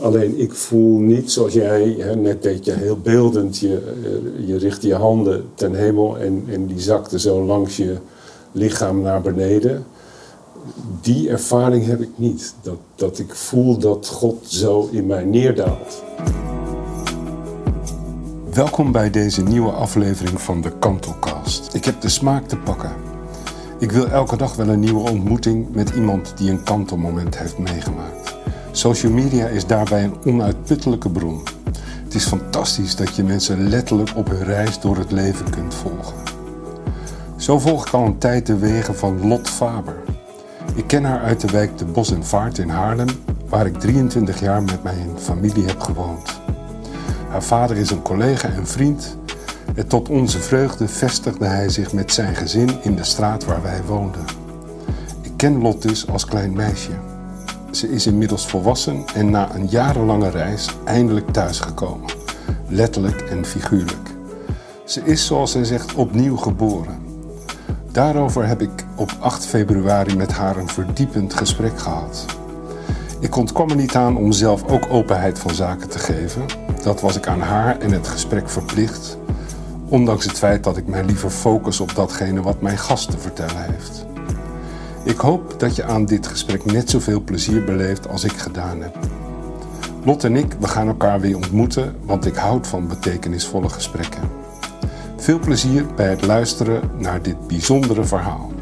Alleen ik voel niet zoals jij, hè, net deed je heel beeldend, je, eh, je richt je handen ten hemel en, en die zakte zo langs je lichaam naar beneden. Die ervaring heb ik niet. Dat, dat ik voel dat God zo in mij neerdaalt. Welkom bij deze nieuwe aflevering van de Kantelcast. Ik heb de smaak te pakken. Ik wil elke dag wel een nieuwe ontmoeting met iemand die een kantelmoment heeft meegemaakt. Social media is daarbij een onuitputtelijke bron. Het is fantastisch dat je mensen letterlijk op hun reis door het leven kunt volgen. Zo volg ik al een tijd de wegen van Lot Faber. Ik ken haar uit de wijk De Bos en Vaart in Haarlem, waar ik 23 jaar met mijn familie heb gewoond. Haar vader is een collega en vriend en tot onze vreugde vestigde hij zich met zijn gezin in de straat waar wij woonden. Ik ken Lot dus als klein meisje. Ze is inmiddels volwassen en na een jarenlange reis eindelijk thuisgekomen. Letterlijk en figuurlijk. Ze is, zoals zij zegt, opnieuw geboren. Daarover heb ik op 8 februari met haar een verdiepend gesprek gehad. Ik ontkwam er niet aan om zelf ook openheid van zaken te geven. Dat was ik aan haar en het gesprek verplicht, ondanks het feit dat ik mij liever focus op datgene wat mijn gast te vertellen heeft. Ik hoop dat je aan dit gesprek net zoveel plezier beleeft als ik gedaan heb. Lot en ik, we gaan elkaar weer ontmoeten, want ik houd van betekenisvolle gesprekken. Veel plezier bij het luisteren naar dit bijzondere verhaal.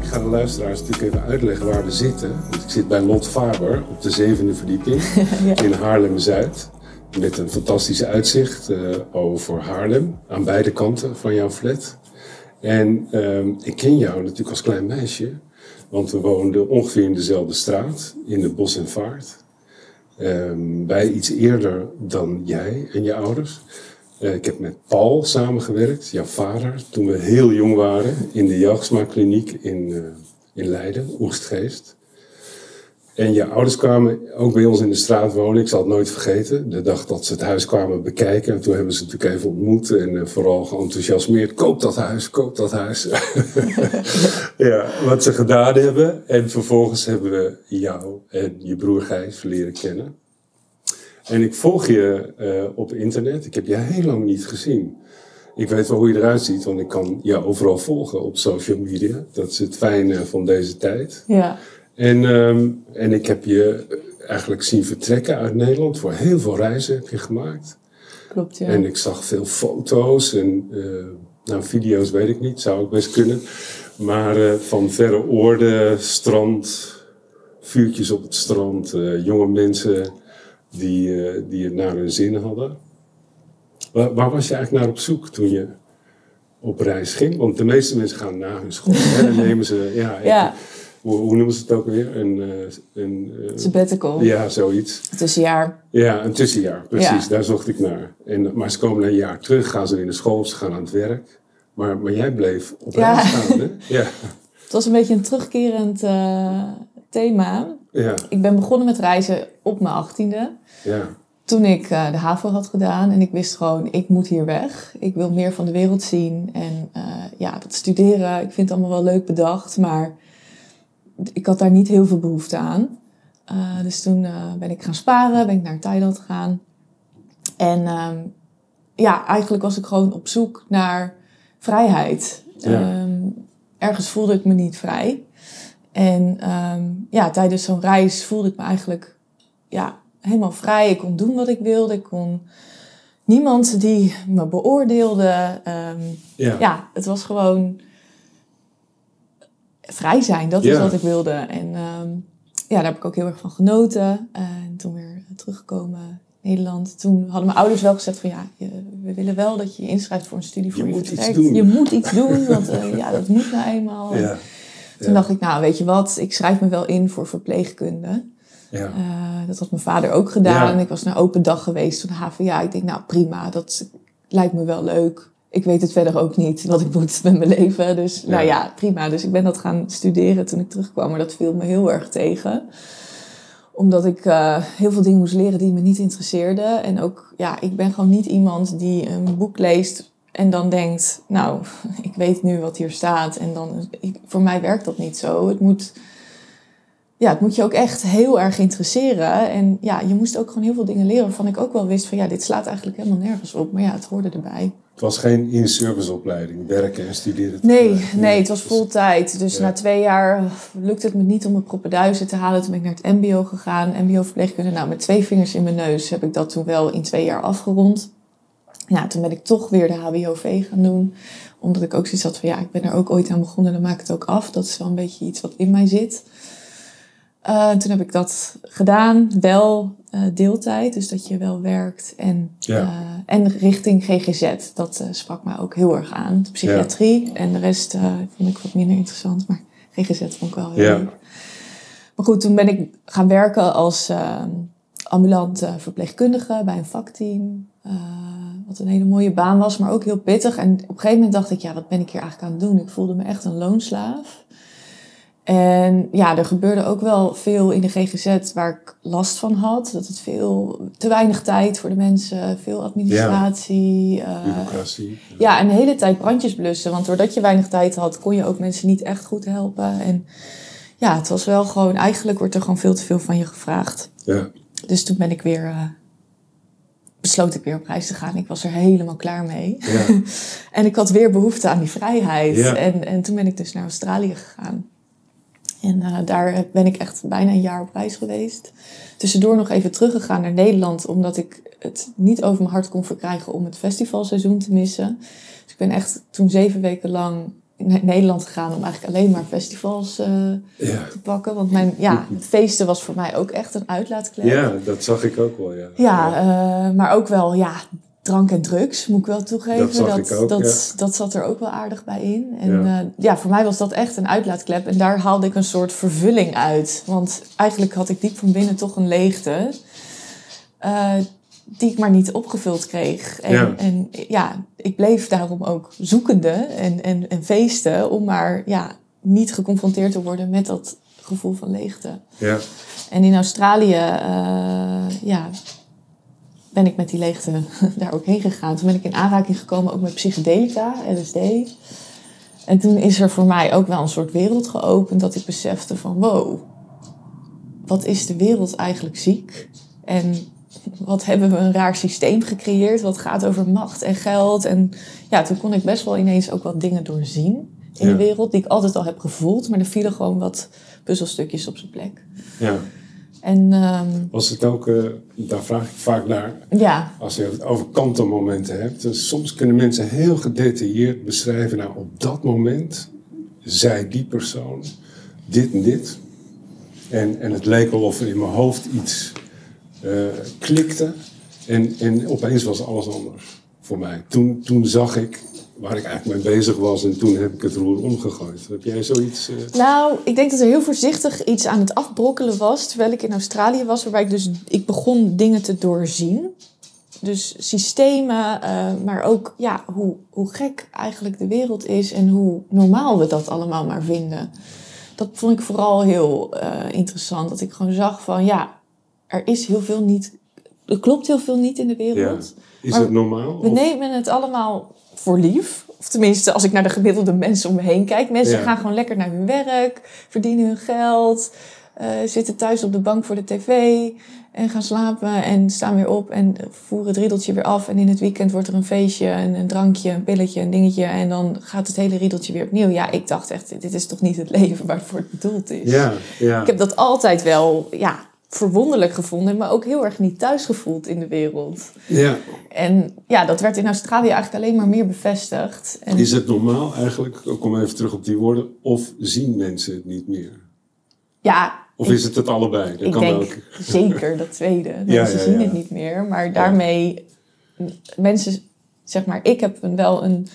Ik ga de luisteraars natuurlijk even uitleggen waar we zitten. ik zit bij Lot Faber op de zevende verdieping in Haarlem-Zuid. Met een fantastische uitzicht uh, over Haarlem aan beide kanten van jouw flat. En uh, ik ken jou natuurlijk als klein meisje, want we woonden ongeveer in dezelfde straat, in de Bos en Vaart. Wij iets eerder dan jij en je ouders. Uh, ik heb met Paul samengewerkt, jouw vader, toen we heel jong waren in de Jagsma-kliniek in, in Leiden, Oestgeest. En je ouders kwamen ook bij ons in de straat wonen. Ik zal het nooit vergeten. De dag dat ze het huis kwamen bekijken. En toen hebben ze natuurlijk even ontmoet. En uh, vooral geenthousiasmeerd. Koop dat huis, koop dat huis. ja, wat ze gedaan hebben. En vervolgens hebben we jou en je broer Gijs leren kennen. En ik volg je uh, op internet. Ik heb je heel lang niet gezien. Ik weet wel hoe je eruit ziet, want ik kan je overal volgen op social media. Dat is het fijne van deze tijd. Ja. En, um, en ik heb je eigenlijk zien vertrekken uit Nederland. Voor heel veel reizen heb je gemaakt. Klopt, ja. En ik zag veel foto's en uh, nou, video's weet ik niet, zou ik best kunnen. Maar uh, van verre oorden, strand, vuurtjes op het strand, uh, jonge mensen die, die het naar hun zin hadden. Waar, waar, was je eigenlijk naar op zoek toen je op reis ging? Want de meeste mensen gaan na hun school. Dan nemen ze, ja, ja. Hoe, hoe, noemen ze het ook weer? Een, uh, een uh, sabbatical. Ja, zoiets. Een tussenjaar. Ja, een tussenjaar, precies. Ja. Daar zocht ik naar. En, maar ze komen een jaar terug, gaan ze weer naar school, ze gaan aan het werk. Maar, maar jij bleef op Ja. reis gaan, hè? Ja. Het was een beetje een terugkerend uh, thema. Ja, Ik ben begonnen met reizen op mijn achttiende. ja, Toen ik uh, de HAVO had gedaan en ik wist gewoon, ik moet hier weg. Ik wil meer van de wereld zien. En uh, ja, dat studeren, ik vind het allemaal wel leuk bedacht, maar ik had daar niet heel veel behoefte aan. Uh, dus toen uh, ben ik gaan sparen, ben ik naar Thailand gegaan. En uh, ja, eigenlijk was ik gewoon op zoek naar vrijheid. Ja. Um, ergens voelde ik me niet vrij. En um, ja, tijdens zo'n reis voelde ik me eigenlijk ja, helemaal vrij. Ik kon doen wat ik wilde. Ik kon niemand die me beoordeelde. Ja. ja, het was gewoon vrij zijn. Dat is Ja. wat ik wilde. En um, ja, daar heb ik ook heel erg van genoten. En toen weer teruggekomen in Nederland. Toen hadden mijn ouders wel gezegd van ja, je, we willen wel dat je je inschrijft voor een studie voor Je je, moet iets doen. Je moet iets doen, want uh, ja, dat moet nou eenmaal. En Ja. Toen dacht ik, nou weet je wat, ik schrijf me wel in voor verpleegkunde. Ja. Uh, dat had mijn vader ook gedaan. Ja. En ik was naar open dag geweest van de HVA. Ik denk, nou prima, dat lijkt me wel leuk. Ik weet het verder ook niet wat ik moet met mijn leven. Dus Ja. nou ja, prima. Dus ik ben dat gaan studeren toen ik terugkwam. Maar dat viel me heel erg tegen. Omdat ik uh, heel veel dingen moest leren die me niet interesseerden. En ook, ja, ik ben gewoon niet iemand die een boek leest en dan denkt, nou, ik weet nu wat hier staat. En dan, ik, voor mij werkt dat niet zo. Het moet, ja, het moet je ook echt heel erg interesseren. En ja, je moest ook gewoon heel veel dingen leren waarvan ik ook wel wist van ja, dit slaat eigenlijk helemaal nergens op. Maar ja, het hoorde erbij. Het was geen in-serviceopleiding, werken en studeren. Nee, nee, het was vol tijd. Dus Ja. na twee jaar lukte het me niet om mijn proppenduizen te halen. Toen ben ik naar het mbo gegaan, mbo-verpleegkunde. Nou, met twee vingers in mijn neus heb ik dat toen wel in twee jaar afgerond. Ja, toen ben ik toch weer de HBOV gaan doen. Omdat ik ook zoiets had van, ja, ik ben er ook ooit aan begonnen. Dan maak ik het ook af. Dat is wel een beetje iets wat in mij zit. Eh, toen heb ik dat gedaan. Wel deeltijd, dus dat je wel werkt. En, Ja. eh, en richting GGZ. Dat eh, sprak mij ook heel erg aan. De psychiatrie. En de rest eh, vond ik wat minder interessant. Maar GGZ vond ik wel heel Ja. leuk. Maar goed, toen ben ik gaan werken als eh, ambulante verpleegkundige bij een vakteam. Eh, wat een hele mooie baan was, maar ook heel pittig. En op een gegeven moment dacht ik, ja, wat ben ik hier eigenlijk aan het doen? Ik voelde me echt een loonslaaf. En ja, er gebeurde ook wel veel in de GGZ waar ik last van had. Dat het veel, te weinig tijd voor de mensen, veel administratie. eh, Bureaucratie. ja, en de hele tijd brandjes blussen. Want doordat je weinig tijd had, kon je ook mensen niet echt goed helpen. En ja, het was wel gewoon, eigenlijk wordt er gewoon veel te veel van je gevraagd. Ja. Dus toen ben ik weer, eh, besloot ik weer op reis te gaan. Ik was er helemaal klaar mee. Ja. En ik had weer behoefte aan die vrijheid. Ja. En, en toen ben ik dus naar Australië gegaan. En eh, daar ben ik echt bijna een jaar op reis geweest. Tussendoor nog even teruggegaan naar Nederland, omdat ik het niet over mijn hart kon verkrijgen om het festivalseizoen te missen. Dus ik ben echt toen zeven weken lang naar Nederland gegaan om eigenlijk alleen maar festivals eh, Ja. te pakken. Want mijn, ja, het feesten was voor mij ook echt een uitlaatklep. ja, dat zag ik ook wel, ja. Ja, eh, maar ook wel, ja, drank en drugs, moet ik wel toegeven. Dat ook, dat, dat zat er ook wel aardig bij in. En Ja. ja. ja, voor mij was dat echt een uitlaatklep. En daar haalde ik een soort vervulling uit. Want eigenlijk had ik diep van binnen toch een leegte. eh, die ik maar niet opgevuld kreeg. En Ja. ja, en, ja ik bleef daarom ook zoekende en, en, en feesten... om maar ja, niet geconfronteerd te worden met dat gevoel van leegte. Ja. En in Australië eh, ja, ben ik met die leegte daar ook heen gegaan. Toen ben ik in aanraking gekomen ook met psychedelica, LSD. En toen is er voor mij ook wel een soort wereld geopend dat ik besefte van wow, wat is de wereld eigenlijk ziek? En wat hebben we een raar systeem gecreëerd wat gaat over macht en geld. En ja, toen kon ik best wel ineens ook wat dingen doorzien in Ja. de wereld die ik altijd al heb gevoeld. Maar er vielen gewoon wat puzzelstukjes op zijn plek. ja. En ehm, Was het ook, eh, daar vraag ik vaak naar, ja, als je het over kantelmomenten hebt. Dus soms kunnen mensen heel gedetailleerd beschrijven, nou op dat moment zei die persoon dit en dit. En, en het leek wel of er in mijn hoofd iets eh, klikte. En, en opeens was alles anders voor mij. Toen, toen zag ik waar ik eigenlijk mee bezig was en toen heb ik het roer omgegooid. Heb jij zoiets? eh? Nou, ik denk dat er heel voorzichtig iets aan het afbrokkelen was terwijl ik in Australië was, waarbij ik dus ik begon dingen te doorzien. Dus systemen, eh, maar ook ja, hoe, hoe gek eigenlijk de wereld is en hoe normaal we dat allemaal maar vinden. Dat vond ik vooral heel eh, interessant. Dat ik gewoon zag van ja, er is heel veel niet, er klopt heel veel niet in de Ja. Is Maar het normaal? We Of- nemen het allemaal voor lief. Of tenminste, als ik naar de gemiddelde mensen om me heen kijk. Mensen Ja. gaan gewoon lekker naar hun werk, verdienen hun geld, eh, zitten thuis op de bank voor de tv en gaan slapen en staan weer op en voeren het riedeltje weer af. En in het weekend wordt er een feestje, een, een drankje, een pilletje, een dingetje. En dan gaat het hele riedeltje weer opnieuw. Ja, ik dacht echt, dit is toch niet het leven waarvoor het bedoeld is. Ja, ja. Ik heb dat altijd wel, ja, verwonderlijk gevonden, maar ook heel erg niet thuis gevoeld in de wereld. ja. En ja, dat werd in Australië eigenlijk alleen maar meer bevestigd. En Is het normaal eigenlijk, ik kom even terug op die woorden, of zien mensen het niet meer? ja, Of ik, is het het allebei? Dat ik kan denk ook. zeker dat tweede. Ja, Mensen ja, zien ja. het niet meer. Maar daarmee, mensen, zeg maar, ik heb een, wel een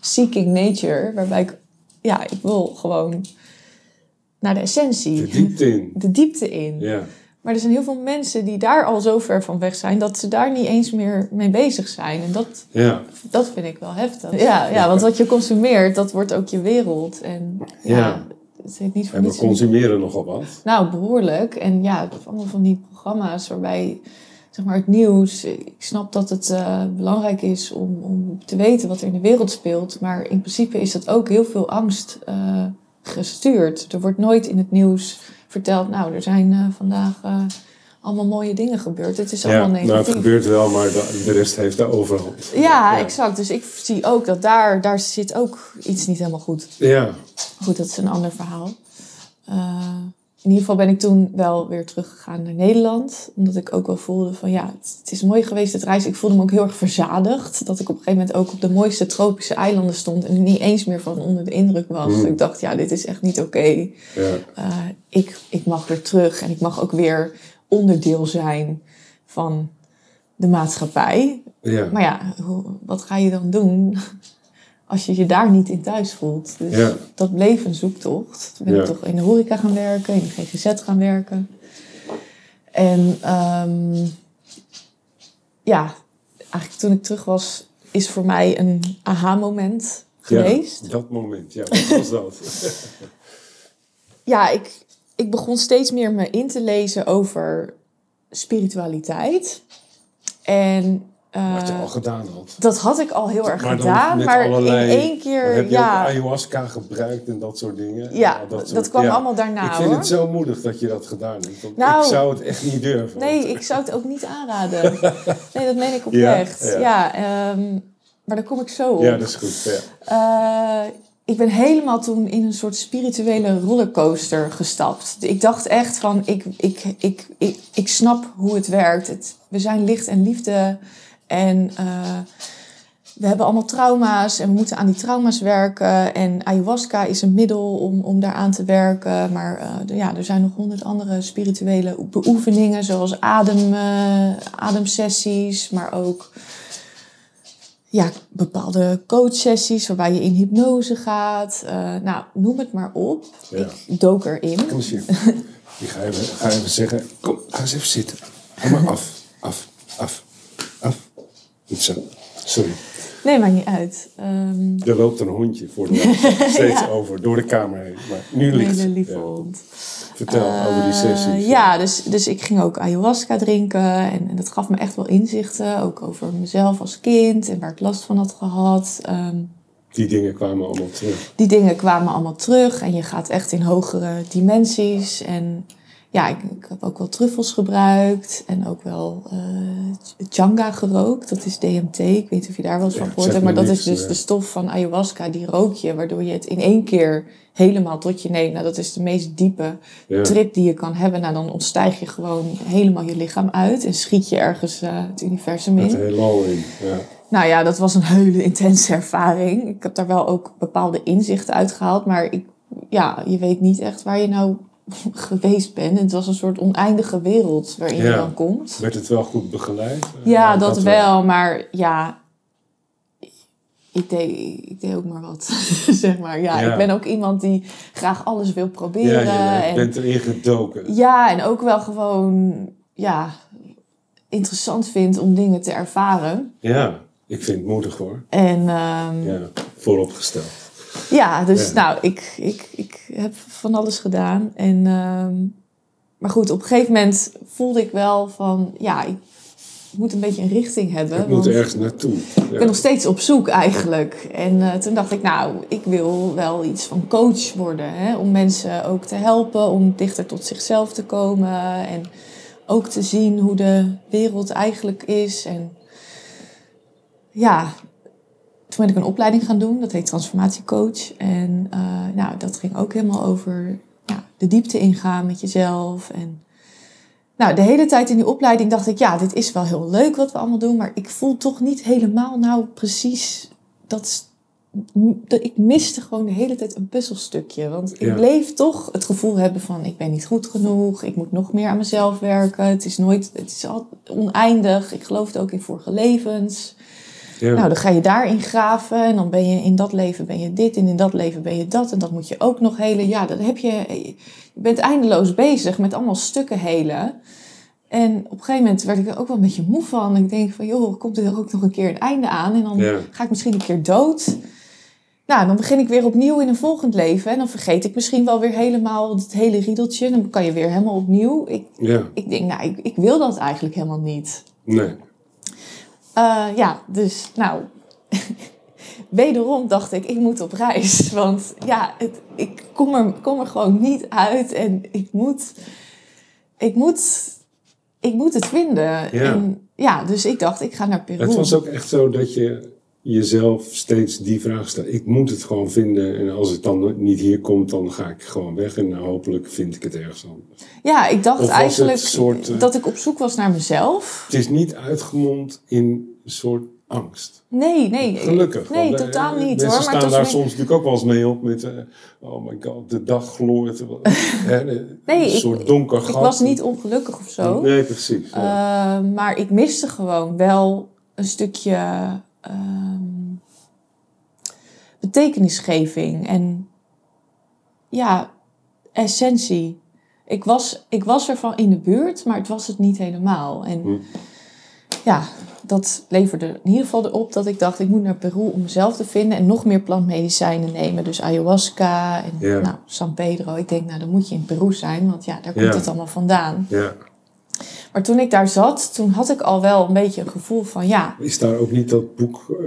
seeking nature, waarbij ik, ja, ik wil gewoon naar de essentie, De diepte in. de diepte in. Ja, Maar er zijn heel veel mensen die daar al zo ver van weg zijn, dat ze daar niet eens meer mee bezig zijn. En dat, ja, Dat vind ik wel heftig. Ja, ja, want wat je consumeert, dat wordt ook je wereld. En ja, Ja. het heeft niet voor en we consumeren nogal wat. Nou, behoorlijk. En ja, allemaal van die programma's waarbij, zeg maar, het nieuws... Ik snap dat het eh, belangrijk is om, om te weten wat er in de wereld speelt. Maar in principe is dat ook heel veel angst eh, gestuurd. Er wordt nooit in het nieuws vertelt, nou, er zijn eh, vandaag eh, allemaal mooie dingen gebeurd. Het is Ja, allemaal nou, negatief. het gebeurt wel, maar de, rest heeft de overhand. ja, exact. Dus ik zie ook dat daar, daar zit ook iets niet helemaal goed. Ja, Goed, dat is een ander verhaal. In ieder geval ben ik toen wel weer teruggegaan naar Nederland. Omdat ik ook wel voelde van ja, het, het is mooi geweest het reis. Ik voelde me ook heel erg verzadigd. Dat ik op een gegeven moment ook op de mooiste tropische eilanden stond. En niet eens meer van onder de indruk was. Mm. Ik dacht ja, dit is echt niet oké. ja, Eh, ik, ik mag weer terug. En ik mag ook weer onderdeel zijn van de maatschappij. ja. Maar ja, hoe- wat ga je dan doen als je je daar niet in thuis voelt? Dus Ja. dat bleef een zoektocht. Toen ben Ja. ik toch in de horeca gaan werken, in de GGZ gaan werken. En ehm, ja, eigenlijk toen ik terug was, is voor mij een aha-moment geweest. Ja, dat moment, ja, wat was dat? Ja, ik, ik begon steeds meer me in te lezen over spiritualiteit. En Wat je al gedaan had. dat had ik al heel erg Maar gedaan. met Maar allerlei- in één keer, heb je ja, ook ayahuasca gebruikt en dat soort dingen? ja, dat, soort- kwam ja. allemaal daarna Ik vind hoor. het zo moedig dat je dat gedaan hebt. Nou, ik zou het echt niet durven. Nee, ik zou het ook niet aanraden. Nee, dat meen ik oprecht. ja. Ehm, maar daar kom ik zo op. Ja, dat is goed. Ja. Eh, ik ben helemaal toen in een soort spirituele rollercoaster gestapt. Ik dacht echt van, ik, ik, ik, ik, ik snap hoe het werkt. Het, we zijn licht en liefde. En eh, we hebben allemaal trauma's en we moeten aan die trauma's werken. En ayahuasca is een middel om, om daaraan te werken. Maar eh, ja, er zijn nog honderd andere spirituele beoefeningen, zoals adem, eh, ademsessies, maar ook ja, bepaalde coachsessies waarbij je in hypnose gaat. Nou, noem het maar op. Ja. Ik dook erin. Kom eens hier. Ik ga even, ga even zeggen, kom, ga eens even zitten. Kom maar af, af, af. Zo. Sorry. Nee, maakt niet uit. Ehm, Er loopt een hondje voor de luisteraar steeds over, door de kamer heen. Maar nu ligt hele lieve Ja. hond. Vertel over die Eh, sessies. ja, dus, dus ik ging ook ayahuasca drinken. En, en dat gaf me echt wel inzichten. Ook over mezelf als kind en waar ik last van had gehad. Ehm, Die dingen kwamen allemaal terug. die dingen kwamen allemaal terug. En je gaat echt in hogere dimensies. En ja, ik, ik heb ook wel truffels gebruikt. En ook wel eh changa gerookt. Dat is DMT. Ik weet niet of je daar wel eens van het zegt hebt. Maar dat niks, is dus nee. de stof van ayahuasca. Die rook je. Waardoor je het in één keer helemaal tot je neemt. Nou, dat is de meest diepe Ja. trip die je kan hebben. Nou, dan ontstijg je gewoon helemaal je lichaam uit. En schiet je ergens eh, het universum in. heelal in. Ja. Nou ja, dat was een hele intense ervaring. Ik heb daar wel ook bepaalde inzichten uitgehaald. Maar ik, ja, je weet niet echt waar je nou geweest bent. Het was een soort oneindige wereld waarin je Ja. dan komt. Werd het wel goed begeleid? Ja, dat, wel. Maar ja, ik deed, ik deed ook maar wat. zeg maar. Ja, Ja. ik ben ook iemand die graag alles wil Ja, proberen. je en, bent erin gedoken. ja, en ook wel gewoon ja, interessant vindt om dingen te ervaren. Ja, ik vind het moedig hoor. En ehm, Ja, vooropgesteld. Ja, dus Ja. nou, ik, ik, ik heb van alles gedaan. En, ehm, maar goed, op een gegeven moment voelde ik wel van, ja, ik moet een beetje een richting hebben. Het moet ergens naartoe. ik ben nog steeds op zoek eigenlijk. En eh, toen dacht ik, nou, ik wil wel iets van coach worden. Hè? Om mensen ook te helpen, om dichter tot zichzelf te komen. En ook te zien hoe de wereld eigenlijk is. En ja, toen ben ik een opleiding gaan doen. Dat heet transformatiecoach. En eh, nou, dat ging ook helemaal over ja, de diepte ingaan met jezelf. En nou, de hele tijd in die opleiding dacht ik, ja, dit is wel heel leuk wat we allemaal doen. Maar ik voel toch niet helemaal nou precies dat... dat ik miste gewoon de hele tijd een puzzelstukje. Want ik Ja. bleef toch het gevoel hebben van... ik ben niet goed genoeg, ik moet nog meer aan mezelf werken. Het is nooit, het is al oneindig. Ik geloofde ook in vorige levens. Ja. Nou, dan ga je daarin graven en dan ben je in dat leven ben je dit en in dat leven ben je dat en dat moet je ook nog helen. Ja, dan heb je, je bent eindeloos bezig met allemaal stukken helen. En op een gegeven moment werd ik er ook wel een beetje moe van. Ik denk van, joh, komt er ook nog een keer een einde aan en dan Ja. ga ik misschien een keer dood. Nou, dan begin ik weer opnieuw in een volgend leven en dan vergeet ik misschien wel weer helemaal het hele riedeltje. Dan kan je weer helemaal opnieuw. Ik, ja, ik denk, nou, ik, ik wil dat eigenlijk helemaal niet. nee. Eh, ja, dus nou, wederom dacht ik, ik moet op reis. Want ja, het, ik kom er, kom er gewoon niet uit. En ik moet, ik moet, ik moet het vinden. Ja. En, ja, dus ik dacht, ik ga naar Peru. Het was ook echt zo dat je jezelf steeds die vraag stelt. Ik moet het gewoon vinden. En als het dan niet hier komt, dan ga ik gewoon weg. En hopelijk vind ik het ergens anders. Ja, ik dacht eigenlijk soort, eh, dat ik op zoek was naar mezelf. Het is niet uitgemond in een soort angst. Nee, nee. Gelukkig. Nee, want, eh, totaal niet hoor. Maar staan daar soms natuurlijk ook wel eens mee op met... eh, oh my god, de dag gloort. Een Nee, ik- soort donker ik gat. was niet ongelukkig of zo. Nee, precies. ja. Uh, maar ik miste gewoon wel een stukje ehm, betekenisgeving en ja, essentie. Ik was, ik was ervan in de buurt, maar het was het niet helemaal. En Hm. ja, dat leverde in ieder geval erop dat ik dacht, ik moet naar Peru om mezelf te vinden en nog meer plantmedicijnen nemen. Dus ayahuasca en Ja. nou, San Pedro. Ik denk, nou dan moet je in Peru zijn, want ja, daar komt Ja. het allemaal vandaan. ja. Maar toen ik daar zat, toen had ik al wel een beetje een gevoel van ja, Is daar ook niet dat boek... eh,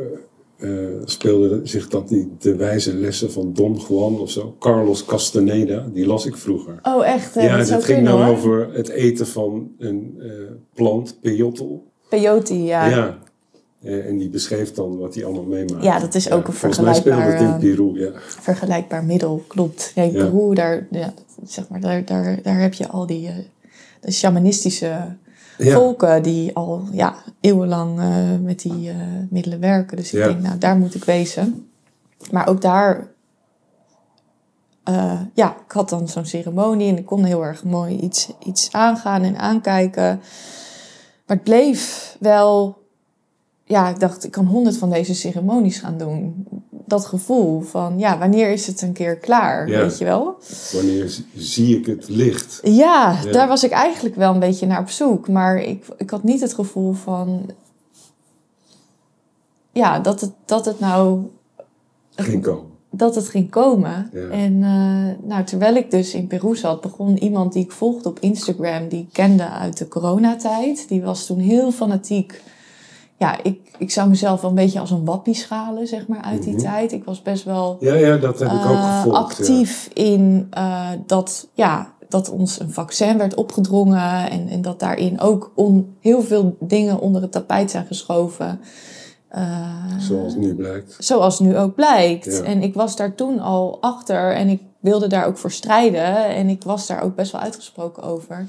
eh, speelde zich dat niet de wijze lessen van Don Juan of zo? Carlos Castaneda, die las ik vroeger. oh echt, hè, ja, dat het ging hoor. over het eten van een eh, plant, peyote. Peyote, ja. Ja. Eh, en die beschreef dan wat hij allemaal meemaakt. Ja, dat is ook een Volgens mij speelde het in vergelijkbaar, Peru, ja. Vergelijkbaar middel, klopt. Ja, in Ja. Peru, daar, ja, zeg maar, daar, daar, daar heb je al die eh, de shamanistische Ja. volken die al ja, eeuwenlang eh, met die eh, middelen werken. Dus ik Ja. denk, nou, daar moet ik wezen. Maar ook daar, eh, ja, ik had dan zo'n ceremonie en ik kon heel erg mooi iets, iets aangaan en aankijken. Maar het bleef wel, ja, ik dacht, ik kan honderd van deze ceremonies gaan doen. Dat gevoel van, ja, wanneer is het een keer klaar, Ja. weet je wel? Wanneer zie ik het licht? Ja, Ja. daar was ik eigenlijk wel een beetje naar op zoek. Maar ik, ik had niet het gevoel van. Ja, dat het, dat het nou. Ging komen. Dat het ging komen. Ja. En eh, nou, terwijl ik dus in Peru zat, begon iemand die ik volgde op Instagram, die ik kende uit de coronatijd. Die was toen heel fanatiek. Ja, ik, ik zou mezelf wel een beetje als een wappie schalen, zeg maar, uit die Mhm. tijd. Ik was best wel Ja, ja, dat heb ik ook eh, gevolgd. actief in eh, dat, ja, dat ons een vaccin werd opgedrongen en, en dat daarin ook on, heel veel dingen onder het tapijt zijn geschoven. Ja. Zoals nu blijkt. zoals nu ook blijkt. Ja. En ik was daar toen al achter en ik wilde daar ook voor strijden en ik was daar ook best wel uitgesproken over.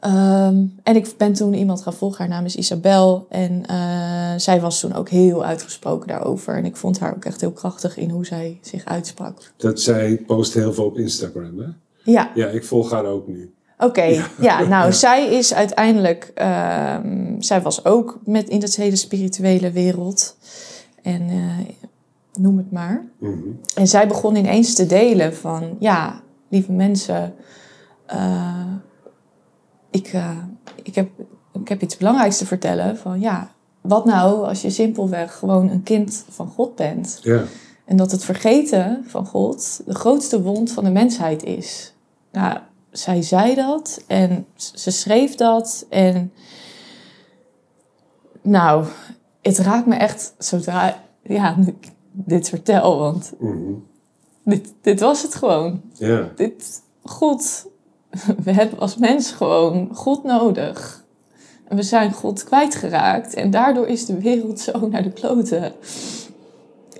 Ehm, en ik ben toen iemand gaan volgen, haar naam is Isabel. En eh, zij was toen ook heel uitgesproken daarover. En ik vond haar ook echt heel krachtig in hoe zij zich uitsprak. Dat zij post heel veel op Instagram, hè? Ja, Ja, ik volg haar ook nu. oké. Ja. Ja. nou, Ja. zij is uiteindelijk... ehm, zij was ook met in het hele spirituele wereld. En eh, noem het maar. Mhm. En zij begon ineens te delen van, ja, lieve mensen, eh, ik, eh, ik, heb, ik heb iets belangrijks te vertellen. Van ja, wat nou als je simpelweg gewoon een kind van God bent? Ja, En dat het vergeten van God de grootste wond van de mensheid is. Nou, zij zei dat en ze schreef dat en nou, het raakt me echt zodra ja, nu ik dit vertel, want mhm. dit, dit was het gewoon. ja. Dit, God, we hebben als mens gewoon God nodig. En we zijn God kwijtgeraakt en daardoor is de wereld zo naar de kloten.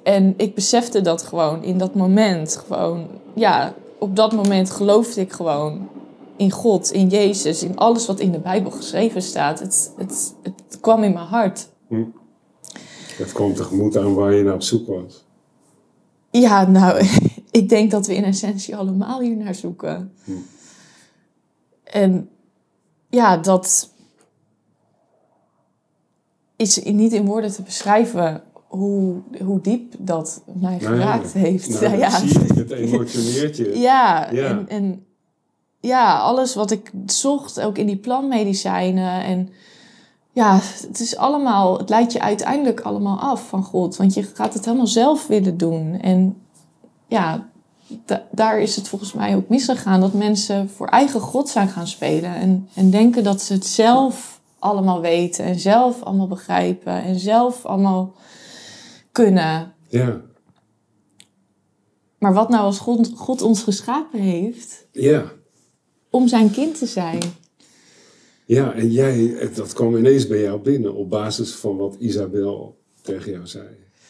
En ik besefte dat gewoon in dat moment. Gewoon, ja, op dat moment geloofde ik gewoon in God, in Jezus, in alles wat in de Bijbel geschreven staat. Het, het, het kwam in mijn hart. Het kwam tegemoet aan waar je naar op zoek was. Ja, nou, ik denk dat we in essentie allemaal hier naar zoeken. Hm. En ja, dat is niet in woorden te beschrijven hoe, hoe diep dat mij geraakt heeft. Nou, ja. Het emotioneert je. Ja, Ja. En, en ja, alles wat ik zocht, ook in die plantmedicijnen. En ja, het is allemaal, het leidt je uiteindelijk allemaal af van God. Want je gaat het helemaal zelf willen doen. En ja, da- daar is het volgens mij ook misgegaan. Dat mensen voor eigen God zijn gaan spelen. En, en denken dat ze het zelf allemaal weten. En zelf allemaal begrijpen. En zelf allemaal kunnen. Ja. Maar wat nou als God, God ons geschapen heeft Ja. om zijn kind te zijn? Ja, en jij, dat kwam ineens bij jou binnen op basis van wat Isabel tegen jou zei.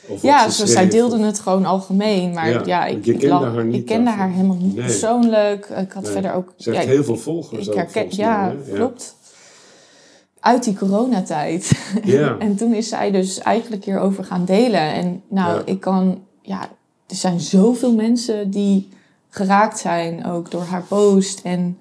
Of Ja, ze zij deelden het gewoon algemeen. Maar Ja, ik, ik, kende haar niet ik kende haar helemaal niet Nee. persoonlijk. Ik had Nee. verder ook... Ze heeft ja, heel veel volgers ik herken, ja, klopt. Uit die coronatijd. Ja. en toen is zij dus eigenlijk hierover gaan delen. En nou, ik kan... Ja, er zijn zoveel mensen die geraakt zijn ook door haar post en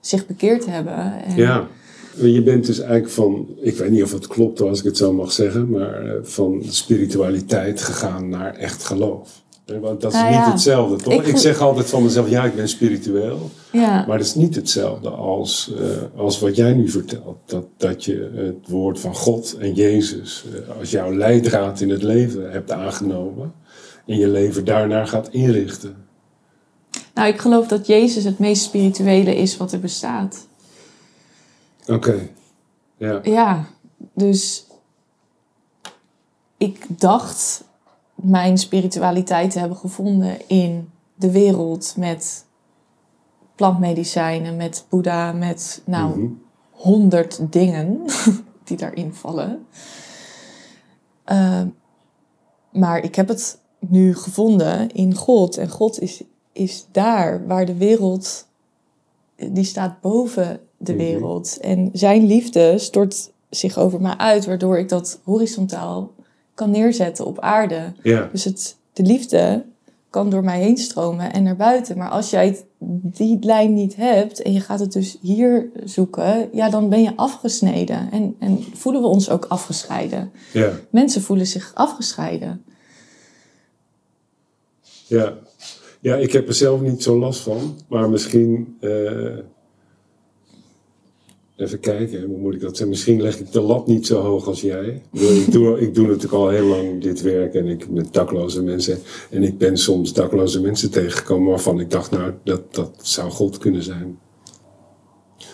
zich bekeerd hebben. En, Ja, je bent dus eigenlijk van, ik weet niet of het klopt als ik het zo mag zeggen, maar eh, van spiritualiteit gegaan naar echt geloof. Eh, Want dat is Nou niet hetzelfde, toch? ik zeg altijd van mezelf, ja, ik ben spiritueel. ja. Maar dat is niet hetzelfde als, eh, als wat jij nu vertelt. Dat, dat je het woord van God en Jezus als jouw leidraad in het leven hebt aangenomen. En je leven daarnaar gaat inrichten. Nou, ik geloof dat Jezus het meest spirituele is wat er bestaat. Oké. Ja. Ja, dus ik dacht mijn spiritualiteit te hebben gevonden in de wereld met plantmedicijnen, met Boeddha, met nou Mhm. honderd dingen die daarin vallen. Ehm, maar ik heb het nu gevonden in God. En God is, is daar waar de wereld, die staat boven de Mhm. wereld. En zijn liefde stort zich over mij uit, waardoor ik dat horizontaal kan neerzetten op aarde. Ja. Dus het, de liefde kan door mij heen stromen en naar buiten. Maar als jij die lijn niet hebt en je gaat het dus hier zoeken, ja, dan ben je afgesneden. En, en voelen we ons ook afgescheiden. Ja. Mensen voelen zich afgescheiden. Ja. ja, ik heb er zelf niet zo last van. Maar misschien... eh, even kijken, hoe moet ik dat zeggen? Misschien leg ik de lat niet zo hoog als jij. Ik, doe, ik doe natuurlijk al heel lang dit werk. En ik met dakloze mensen. En ik ben soms dakloze mensen tegengekomen waarvan ik dacht... Nou, dat, dat zou God kunnen zijn.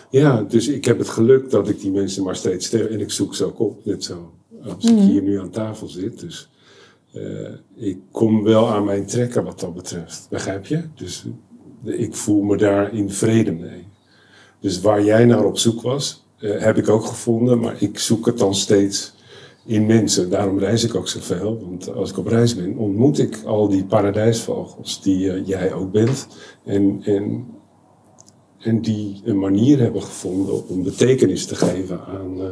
Ja, dus ik heb het geluk dat ik die mensen maar steeds tegen... En ik zoek ze ook op, net zo. Als ik hier nu aan tafel zit. Dus eh, ik kom wel aan mijn trekken wat dat betreft. Begrijp je? Dus eh, ik voel me daar in vrede mee. Dus waar jij naar op zoek was, eh, heb ik ook gevonden. Maar ik zoek het dan steeds in mensen. Daarom reis ik ook zoveel. Want als ik op reis ben, ontmoet ik al die paradijsvogels die eh, jij ook bent. En, en, en die een manier hebben gevonden om betekenis te geven aan eh,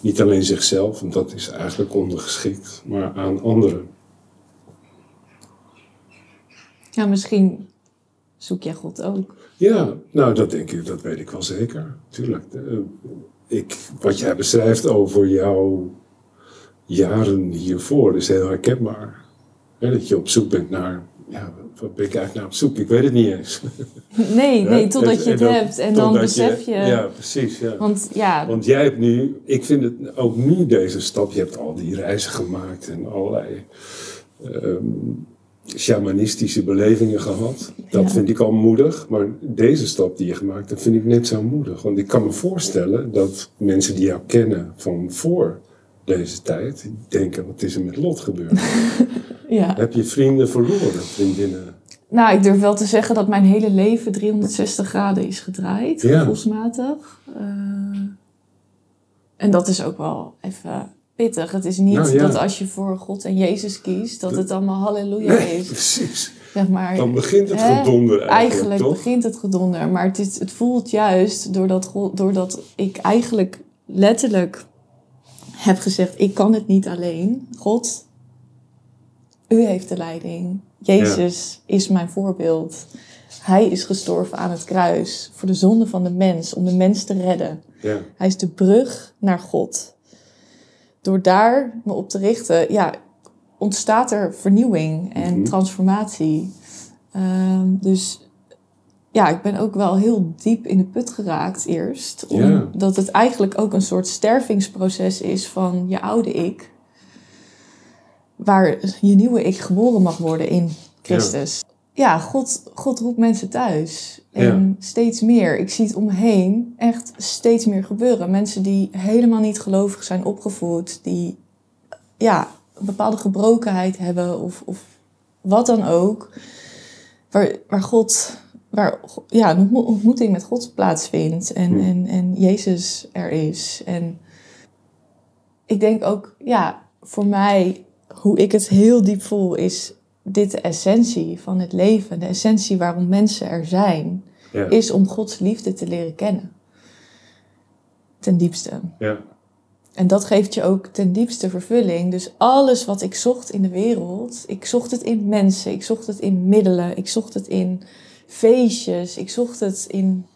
niet alleen zichzelf, want dat is eigenlijk ondergeschikt, maar aan anderen. Ja, misschien zoek jij God ook. Ja, nou dat denk ik, dat weet ik wel zeker. Tuurlijk. Eh, ik, wat jij beschrijft over jouw jaren hiervoor is heel herkenbaar. Dat je op zoek bent naar, ja, wat ben ik eigenlijk naar op zoek? Ik weet het niet eens. Nee, nee, totdat je het dan- hebt. En dan besef je... Ja, precies. Ja. Want ja, Want jij hebt nu, ik vind het ook nu deze stap, je hebt al die reizen gemaakt en allerlei ehm, shamanistische belevingen gehad. Dat Ja. vind ik al moedig, maar deze stap die je gemaakt hebt, vind ik net zo moedig. Want ik kan me voorstellen dat mensen die jou kennen van voor deze tijd, denken, wat is er met Lot gebeurd? ja. Heb je vrienden verloren, vriendinnen? Nou, ik durf wel te zeggen dat mijn hele leven 360 graden is gedraaid, Ja. gevoelsmatig. Eh, en dat is ook wel even pittig. Het is niet Nou, ja. dat als je voor God en Jezus kiest, dat het allemaal halleluja Nee, is. precies. Zeg maar, Dan begint het hè, gedonder eigenlijk, Eigenlijk toch? begint het gedonder. Maar het, is, het voelt juist doordat, doordat ik eigenlijk letterlijk heb gezegd: ik kan het niet alleen. God, u heeft de leiding. Jezus is mijn voorbeeld. Hij is gestorven aan het kruis voor de zonde van de mens, om de mens te redden. Ja, Hij is de brug naar God. Door daar me op te richten, ja, ontstaat er vernieuwing en Mhm. transformatie. Ehm, dus ja, ik ben ook wel heel diep in de put geraakt eerst. Ja. Omdat het eigenlijk ook een soort stervingsproces is van je oude ik. Waar je nieuwe ik geboren mag worden in Christus. Ja, God, God roept mensen thuis. En steeds meer. Ik zie het om me heen echt steeds meer gebeuren. Mensen die helemaal niet gelovig zijn opgevoed. Die ja, een bepaalde gebrokenheid hebben of, of wat dan ook. Waar, waar God, waar ja, een ontmoeting met God plaatsvindt en, en, en Jezus er is. En ik denk ook, ja, voor mij, hoe ik het heel diep voel, is dit de essentie van het leven. De essentie waarom mensen er zijn, Ja. is om Gods liefde te leren kennen. Ten diepste. ja. En dat geeft je ook ten diepste vervulling. Dus alles wat ik zocht in de wereld, ik zocht het in mensen, ik zocht het in middelen, ik zocht het in feestjes, ik zocht het in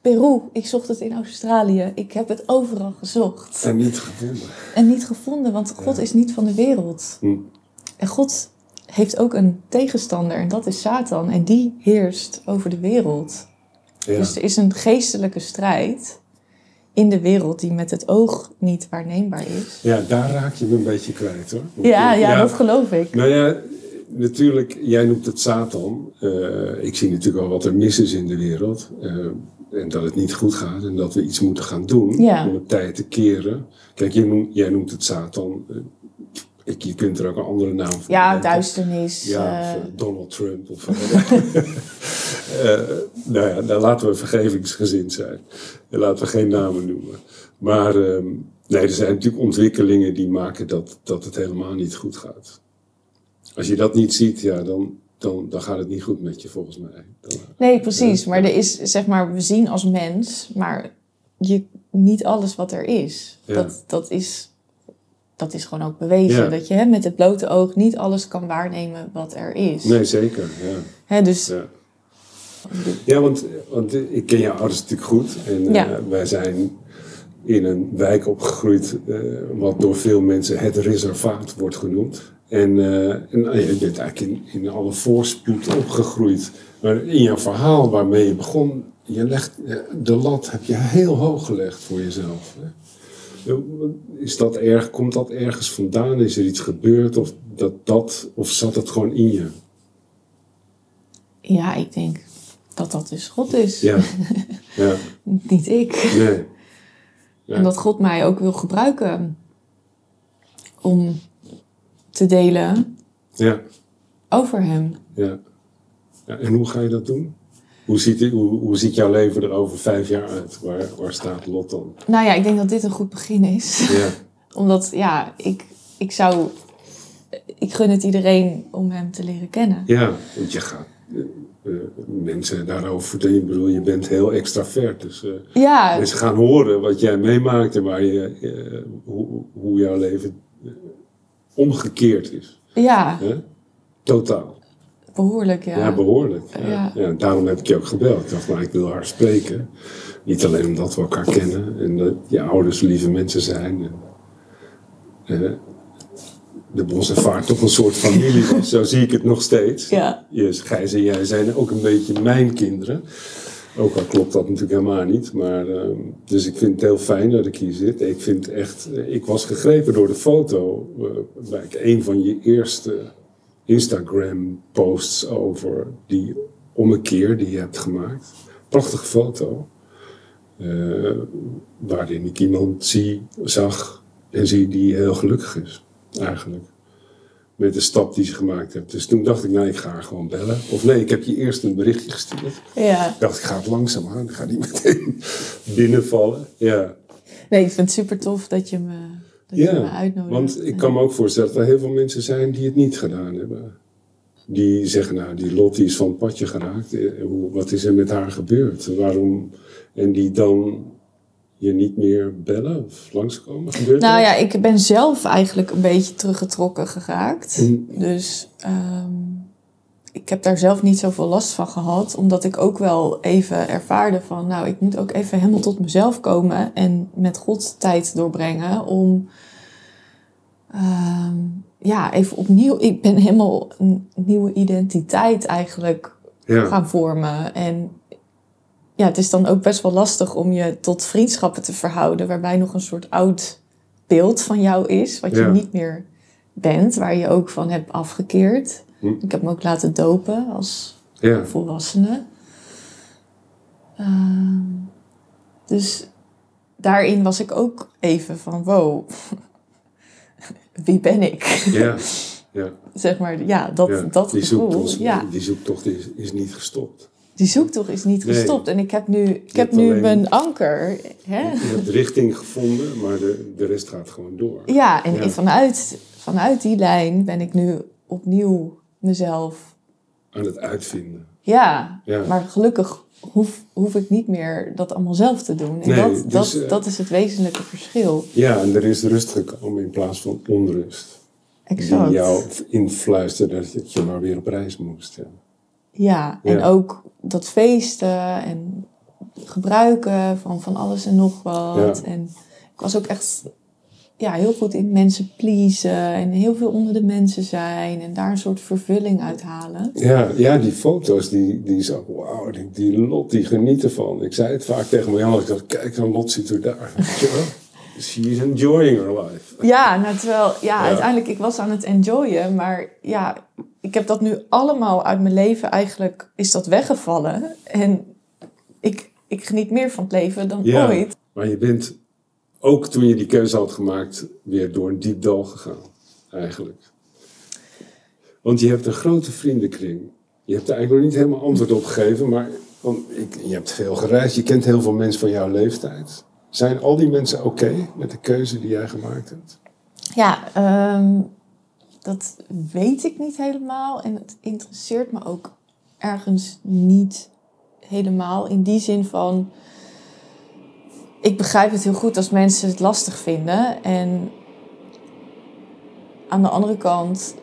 Peru, ik zocht het in Australië. Ik heb het overal gezocht En niet gevonden. en niet gevonden, want God is niet van de wereld. Hm. En God heeft ook een tegenstander en dat is Satan en die heerst over de wereld. Ja. Dus er is een geestelijke strijd in de wereld die met het oog niet waarneembaar is. ja, daar raak je me een beetje kwijt hoor. Want, Ja, eh, ja, dat geloof ik. Nou ja, natuurlijk, jij noemt het Satan. Eh, ik zie natuurlijk al wat er mis is in de wereld. eh, en dat het niet goed gaat en dat we iets moeten gaan doen Ja. om het tijd te keren. Kijk, jij noemt, jij noemt het Satan. Eh, ik, je kunt er ook een andere naam voor Ja, duisternis. Ja, eh, of, eh, Donald Trump. Of, Eh, nou ja, dan laten we vergevingsgezind zijn. En laten we geen namen noemen. Maar ehm, nee, er zijn natuurlijk ontwikkelingen die maken dat, dat het helemaal niet goed gaat. Als je dat niet ziet, ja, dan, dan, dan gaat het niet goed met je volgens mij. Dan, nee, precies. Maar er is, zeg maar, we zien als mens, maar je, niet alles wat er is. Ja. Dat, dat is. Dat is gewoon ook bewezen. Ja. Dat je hè, met het blote oog niet alles kan waarnemen wat er is. nee, zeker. Ja. Hè, dus Ja. Ja, want, want ik ken jouw ouders natuurlijk goed. En eh, wij zijn in een wijk opgegroeid, eh, wat door veel mensen het reservaat wordt genoemd. En, eh, en je bent eigenlijk in, in alle voorspoed opgegroeid. Maar in jouw verhaal waarmee je begon, je legt, de lat heb je heel hoog gelegd voor jezelf. Hè? Is dat erg, komt dat ergens vandaan? Is er iets gebeurd? Of, dat, dat, of zat het gewoon in je? ja, ik denk dat dat dus God is. Ja, ja. Niet ik. nee. Ja. En dat God mij ook wil gebruiken om te delen Ja, over Hem. ja. ja. En hoe ga je dat doen? Hoe ziet, hoe, hoe ziet jouw leven er over vijf jaar uit? Waar, waar staat Lot dan? Nou ja, ik denk dat dit een goed begin is. Ja, Omdat, ja, ik, ik zou... Ik gun het iedereen om Hem te leren kennen. ja want je gaat eh, eh, mensen daarover... Ik bedoel, je bent heel extravert. Dus eh, Ja, mensen gaan horen wat jij meemaakt en waar je, hoe, hoe jouw leven omgekeerd is. ja? Totaal. Behoorlijk, ja. Ja, behoorlijk. Ja. Daarom heb ik je ook gebeld. Ik dacht, nou, ik wil haar spreken. Niet alleen omdat we elkaar kennen en dat je ouders lieve mensen zijn. En, de Bos en Vaart toch een soort familie was. Zo zie ik het nog steeds. Ja. Yes, Gijs en jij zijn ook een beetje mijn kinderen. Ook al klopt dat natuurlijk helemaal niet. Maar, ehm, dus ik vind het heel fijn dat ik hier zit. Ik vind echt, eh, ik was gegrepen door de foto. eh, bij een van je eerste Instagram posts over die ommekeer die je hebt gemaakt. Prachtige foto. eh, waarin ik iemand zie, zag en zie die heel gelukkig is. Eigenlijk. Met de stap die ze gemaakt heeft. Dus toen dacht ik, nou ik ga haar gewoon bellen. Of nee, ik heb je eerst een berichtje gestuurd. ja. Ik dacht, ik ga het langzaam aan. Ik ga niet meteen binnenvallen. Ja, Nee, ik vind het super tof dat je me, dat je me ja. uitnodigt. want ik kan me ook voorstellen dat er heel veel mensen zijn die het niet gedaan hebben. Die zeggen, nou, die Lottie is van het padje geraakt. Eh, hoe- Wat is er met haar gebeurd? Waarom? En die dan je niet meer bellen of langskomen? Gebeurt Nou dat? ja, ik ben zelf eigenlijk een beetje teruggetrokken geraakt. Mm. Dus ehm, ik heb daar zelf niet zoveel last van gehad. Omdat ik ook wel even ervaarde van... Nou, ik moet ook even helemaal tot mezelf komen. En met God tijd doorbrengen om... ehm, ja, even opnieuw... Ik ben helemaal een nieuwe identiteit eigenlijk Ja, gaan vormen. En ja, het is dan ook best wel lastig om je tot vriendschappen te verhouden, waarbij nog een soort oud beeld van jou is, wat je niet meer bent, waar je ook van hebt afgekeerd. Hm. Ik heb me ook laten dopen als ja. volwassene. Ehm, dus daarin was ik ook even van wow. wie ben ik? Ja, ja. zeg maar, ja, dat, ja. dat die, gevoel. zoektocht, ja. die zoektocht is, is niet gestopt. Die zoektocht is niet Nee. gestopt. En ik heb nu, ik heb nu alleen- mijn anker. Hè? Je hebt richting gevonden, maar de, de rest gaat gewoon door. Ja, en Ja. Vanuit, vanuit die lijn ben ik nu opnieuw mezelf. Aan het uitvinden. Ja, Ja. maar gelukkig hoef, hoef ik niet meer dat allemaal zelf te doen. En Nee, dat, dus, dat, eh, dat is het wezenlijke verschil. Ja, en er is rust gekomen in plaats van onrust. Exact. Die jou influisterde dat je- maar weer op reis moest. Ja. Ja, en Ja. ook dat feesten en gebruiken van, van alles en nog wat. Ja. En ik was ook echt ja, heel goed in mensen pleasen en heel veel onder de mensen zijn en daar een soort vervulling uit halen. Ja, ja, die foto's, die, die zo, wauw, die, die Lot, die geniet ervan. Ik zei het vaak tegen mijn Jan, ik dacht, kijk, dan Lot zit er daar. Weet je wel? She is enjoying her life. Ja, nou, terwijl, ja, Ja. uiteindelijk, ik was aan het enjoyen, maar ja, ik heb dat nu allemaal uit mijn leven eigenlijk, is dat weggevallen. En ik, ik geniet meer van het leven dan Ja. ooit. Maar je bent, ook toen je die keuze had gemaakt, weer door een diep dal gegaan, eigenlijk. Want je hebt een grote vriendenkring. Je hebt er eigenlijk nog niet helemaal antwoord op gegeven, maar want ik, je hebt veel gereisd, je kent heel veel mensen van jouw leeftijd. Zijn al die mensen oké met de keuze die jij gemaakt hebt? Ja, ehm, dat weet ik niet helemaal. En het interesseert me ook ergens niet helemaal. In die zin van. Ik begrijp het heel goed als mensen het lastig vinden. En aan de andere kant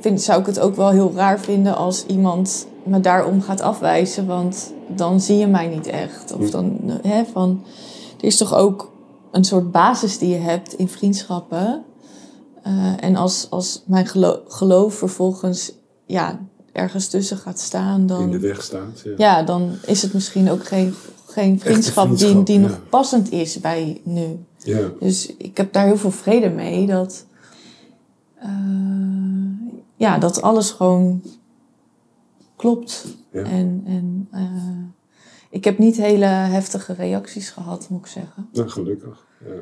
vind, zou ik het ook wel heel raar vinden als iemand me daarom gaat afwijzen. Want dan zie je mij niet echt. Of dan, hè, van, er is toch ook een soort basis die je hebt in vriendschappen. Eh, en als, als mijn gelo- geloof vervolgens ja, ergens tussen gaat staan, dan, In de weg staat. Ja. ja, dan is het misschien ook geen, geen vriendschap, die, vriendschap, die ja. nog passend is bij nu. ja. Dus ik heb daar heel veel vrede mee dat, eh, ja, dat alles gewoon klopt. Ja. En, en eh, ik heb niet hele heftige reacties gehad, moet ik zeggen. Nou, gelukkig. Ja.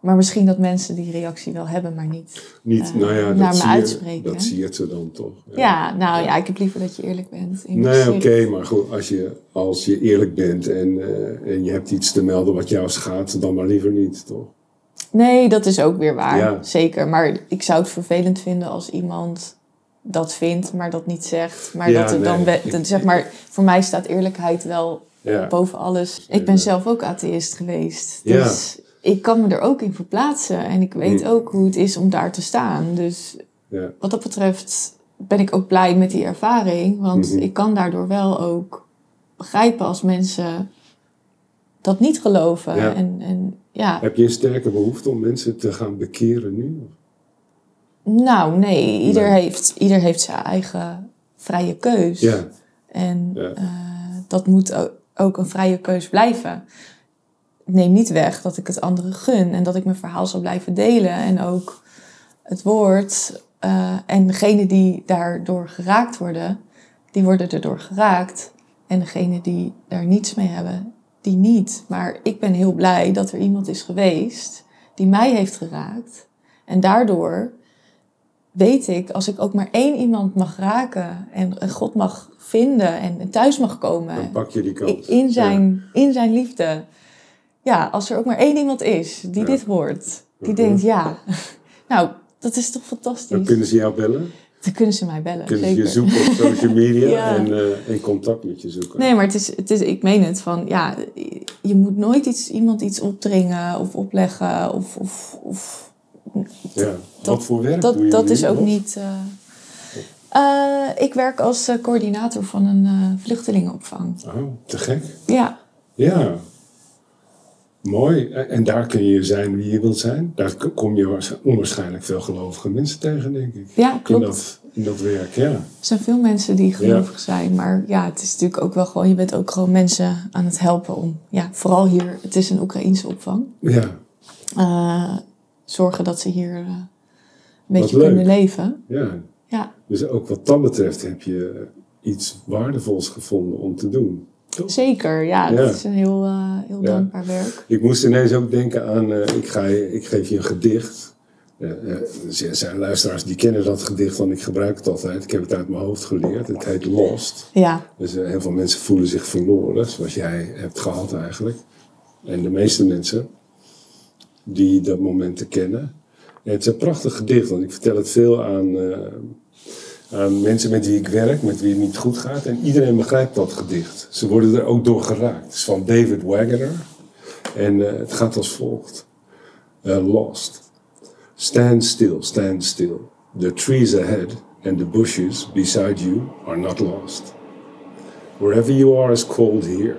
Maar misschien dat mensen die reactie wel hebben, maar niet. Niet, Eh, nou ja, naar dat, me je, uitspreken, dat zie je ze dan toch. Ja, nou ja, ik heb liever dat je eerlijk bent. Nee, oké, maar goed, als je, als je eerlijk bent en, eh, en je hebt iets te melden wat jou schaadt, dan maar liever niet, toch? Nee, dat is ook weer waar. Zeker. Maar ik zou het vervelend vinden als iemand dat vindt, maar dat niet zegt. Maar dat er dan, nee, ik- zeg maar, voor mij staat eerlijkheid wel Ja. boven alles. Ik ben zelf ook atheïst geweest. Ja. Dus ik kan me er ook in verplaatsen. En ik weet Mm. ook hoe het is om daar te staan. Dus Ja, wat dat betreft ben ik ook blij met die ervaring. Want Mhm. ik kan daardoor wel ook begrijpen als mensen dat niet geloven. Ja. En, en ja, Heb je een sterke behoefte om mensen te gaan bekeren nu? nou nee, ieder, Nee. Heeft, ieder heeft zijn eigen vrije keus. Ja, En eh, dat moet o- ook een vrije keus blijven. Neem niet weg dat ik het anderen gun en dat ik mijn verhaal zal blijven delen. En ook het woord eh, en degenen die daardoor geraakt worden, die worden erdoor geraakt. En degenen die daar niets mee hebben, die niet. Maar ik ben heel blij dat er iemand is geweest die mij heeft geraakt. En daardoor weet ik, als ik ook maar één iemand mag raken en God mag vinden en thuis mag komen dan pak je die kans. in zijn, in zijn liefde. Ja, als er ook maar één iemand is die Ja. dit hoort, die Mhm. denkt ja, nou, dat is toch Dan fantastisch. kunnen ze jou bellen, Dan kunnen ze mij bellen, kunnen ze je zoeken op social media Ja. en, eh, en contact met je zoeken. Nee, maar het is, het is, ik meen het van, ja, je moet nooit iets, iemand iets opdringen of opleggen of, of, of ja. Wat voor werk dat, doe je dat nu? is ook niet. eh, eh, ik werk als coördinator van een vluchtelingenopvang. Oh, te gek. Ja, Ja. Mooi. En daar kun je zijn wie je wilt zijn. Daar kom je waarsch- onwaarschijnlijk veel gelovige mensen tegen, denk ik. ja In klopt. dat, in dat werk, ja. Er zijn veel mensen die gelovig zijn, maar ja, het is natuurlijk ook wel gewoon, je bent ook gewoon mensen aan het helpen om, ja, vooral hier, het is een Oekraïense opvang, Ja, eh, zorgen dat ze hier eh, een beetje kunnen leven. ja. Ja, Dus ook wat dat betreft heb je iets waardevols gevonden om te doen. Toch? Zeker, ja. Ja. Dat is een heel, eh, heel Ja. dankbaar werk. Ik moest ineens ook denken aan, eh, ik, ga je, ik geef je een gedicht. Eh, er zijn luisteraars die kennen dat gedicht, want ik gebruik het altijd. Ik heb het uit mijn hoofd geleerd. Het heet Lost. Ja, Dus heel veel mensen voelen zich verloren, zoals jij hebt gehad eigenlijk. En de meeste mensen die dat moment kennen. En het is een prachtig gedicht, want ik vertel het veel aan, aan mensen met wie ik werk, met wie het niet goed gaat. En iedereen begrijpt dat gedicht. Ze worden er ook door geraakt. Het is van David Wagner. En eh, het gaat als volgt. Eh, lost. Stand still, stand still. The trees ahead and the bushes beside you are not lost. Wherever you are is cold here.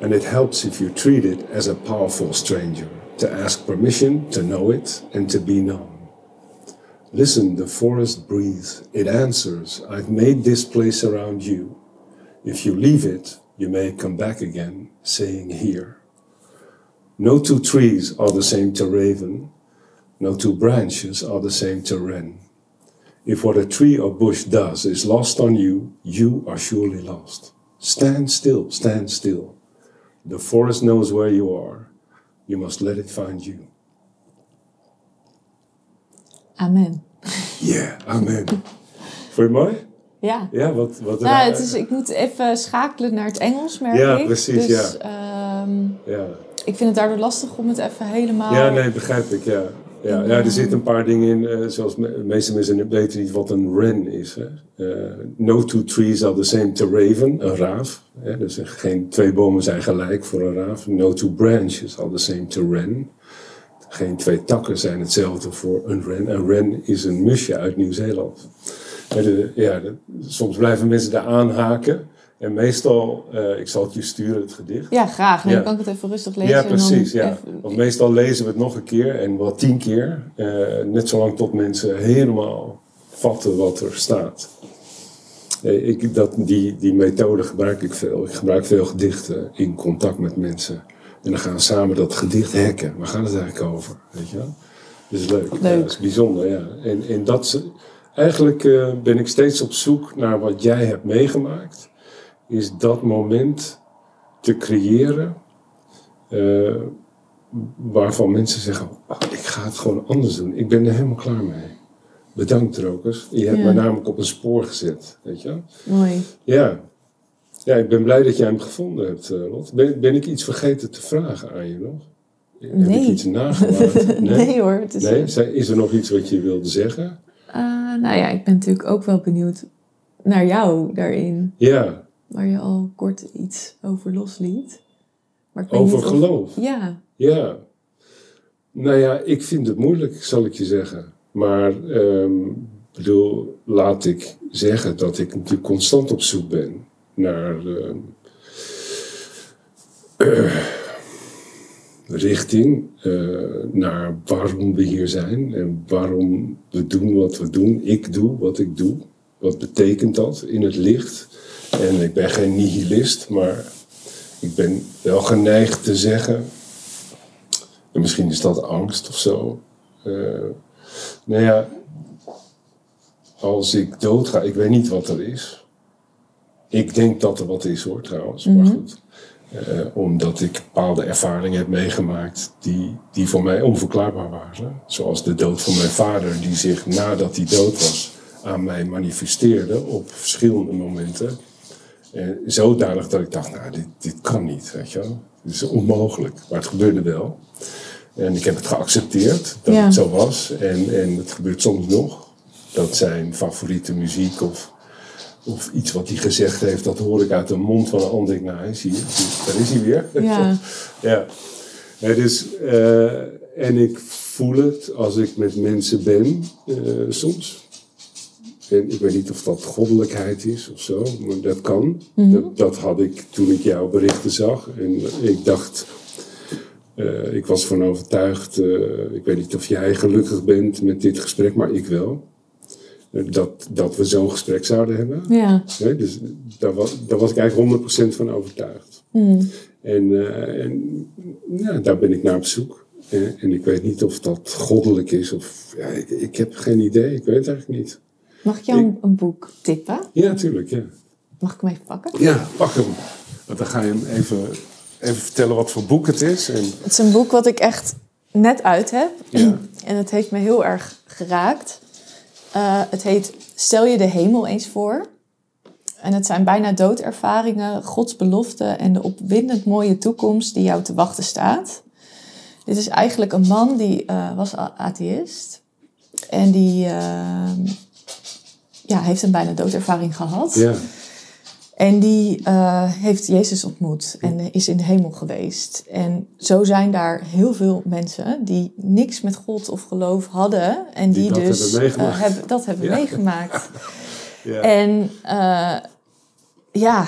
And it helps if you treat it as a powerful stranger, to ask permission to know it and to be known. Listen, the forest breathes. It answers, I've made this place around you. If you leave it, you may come back again, saying here. No two trees are the same to raven, no two branches are the same to wren. If what a tree or bush does is lost on you, you are surely lost. Stand still, stand still. The forest knows where you are. You must let it find you. Amen. Yeah, amen. Vond je het mooi? Ja. Ja, wat... wat Nou, het is, ik moet even schakelen naar het Engels, merk Ja, ik. precies, dus, ja. ehm, ja. ik vind het daardoor lastig om het even helemaal... ja, nee, begrijp ik, ja. Ja, ja, er zitten een paar dingen in, eh, zoals de meeste mensen weten niet wat een wren is. Hè? Eh, no two trees are the same to raven, een raaf. Hè? Dus geen twee bomen zijn gelijk voor een raaf. No two branches are the same to wren. Geen twee takken zijn hetzelfde voor een wren. Een wren is een musje uit Nieuw-Zeeland. Ja, de- soms blijven mensen daar aanhaken. En meestal, eh, ik zal het je sturen, het gedicht. Ja, graag. Dan Ja. kan ik het even rustig lezen. Ja, precies. Ja. even- Want meestal lezen we het nog een keer en wel tien keer. eh, net zolang tot mensen helemaal vatten wat er staat. Eh, ik, dat, die, die methode gebruik ik veel. Ik gebruik veel gedichten in contact met mensen. En dan gaan we samen dat gedicht hacken. Waar gaat het eigenlijk over? Weet je wel? Dat is leuk. Leuk. Ja, dat is bijzonder, ja. En, en dat eigenlijk eh, ben ik steeds op zoek naar wat jij hebt meegemaakt. Is dat moment te creëren eh, waarvan mensen zeggen: "Oh, Ik ga het gewoon anders doen. Ik ben er helemaal klaar mee. Bedankt, Rokers. Je hebt Ja. me namelijk op een spoor gezet. Weet je? Mooi. Ja. Ja, ik ben blij dat jij hem gevonden hebt, eh, Lot. Ben, ben ik iets vergeten te vragen aan je nog? Heb ik Nee. iets nagelaten? Nee, hoor. Het is, Nee? Is er nog iets wat je wilde zeggen? Eh, nou ja, ik ben natuurlijk ook wel benieuwd naar jou daarin. Ja, Waar je al kort iets over losliet. Maar over of- geloof. Ja, Ja. Nou ja, ik vind het moeilijk, zal ik je zeggen. Maar, ehm, bedoel, laat ik zeggen dat ik natuurlijk constant op zoek ben naar eh, richting, eh, naar waarom we hier zijn en waarom we doen wat we doen. Ik doe wat ik doe. Wat betekent dat in het licht? En ik ben geen nihilist, maar ik ben wel geneigd te zeggen en misschien is dat angst of zo. Eh, nou ja, als ik doodga, ik weet niet wat er is. Ik denk dat er wat is hoor trouwens, maar goed. Eh, omdat ik bepaalde ervaringen heb meegemaakt die, die voor mij onverklaarbaar waren. Zoals de dood van mijn vader, die zich nadat hij dood was aan mij manifesteerde op verschillende momenten. Eh, zodanig dat ik dacht, nou, dit, dit kan niet, weet je wel. Dit is onmogelijk, maar het gebeurde wel. En ik heb het geaccepteerd dat Ja. het zo was. En, en het gebeurt soms nog. Dat zijn favoriete muziek of, of iets wat hij gezegd heeft, dat hoor ik uit de mond van een ander. Ik, nou, hij is hier, daar is hij weer. Ja. ja. Ja, dus, eh, en ik voel het als ik met mensen ben, eh, soms. En ik weet niet of dat goddelijkheid is of zo, maar dat kan. dat, dat had ik toen ik jouw berichten zag. En ik dacht, eh, ik was van overtuigd, ik weet niet of jij gelukkig bent met dit gesprek, maar ik wel. Dat, dat we zo'n gesprek zouden hebben. ja. Nee, dus daar was, daar was ik eigenlijk 100% van overtuigd. Hmm. En, eh, en ja, daar ben ik naar op zoek. En, en ik weet niet of dat goddelijk is of ja, ik, ik heb geen idee, ik weet het eigenlijk niet. Mag ik jou een, een boek tippen? Ja, natuurlijk, ja. Mag ik hem even pakken? Ja, pak hem. Want dan ga je hem even, even vertellen wat voor boek het is. En, Het is een boek wat ik echt net uit heb. Ja. En het heeft me heel erg geraakt. Eh, het heet Stel je de hemel eens voor. En het zijn bijna doodervaringen, Gods belofte en de opwindend mooie toekomst die jou te wachten staat. Dit is eigenlijk een man die eh, was atheïst. En die eh, ja, heeft een bijna doodervaring gehad. ja, En die eh, heeft Jezus ontmoet en is in de hemel geweest. En zo zijn daar heel veel mensen die niks met God of geloof hadden. En Die die, dat dus hebben eh, hebben, dat hebben Ja. meegemaakt. ja. En eh, ja,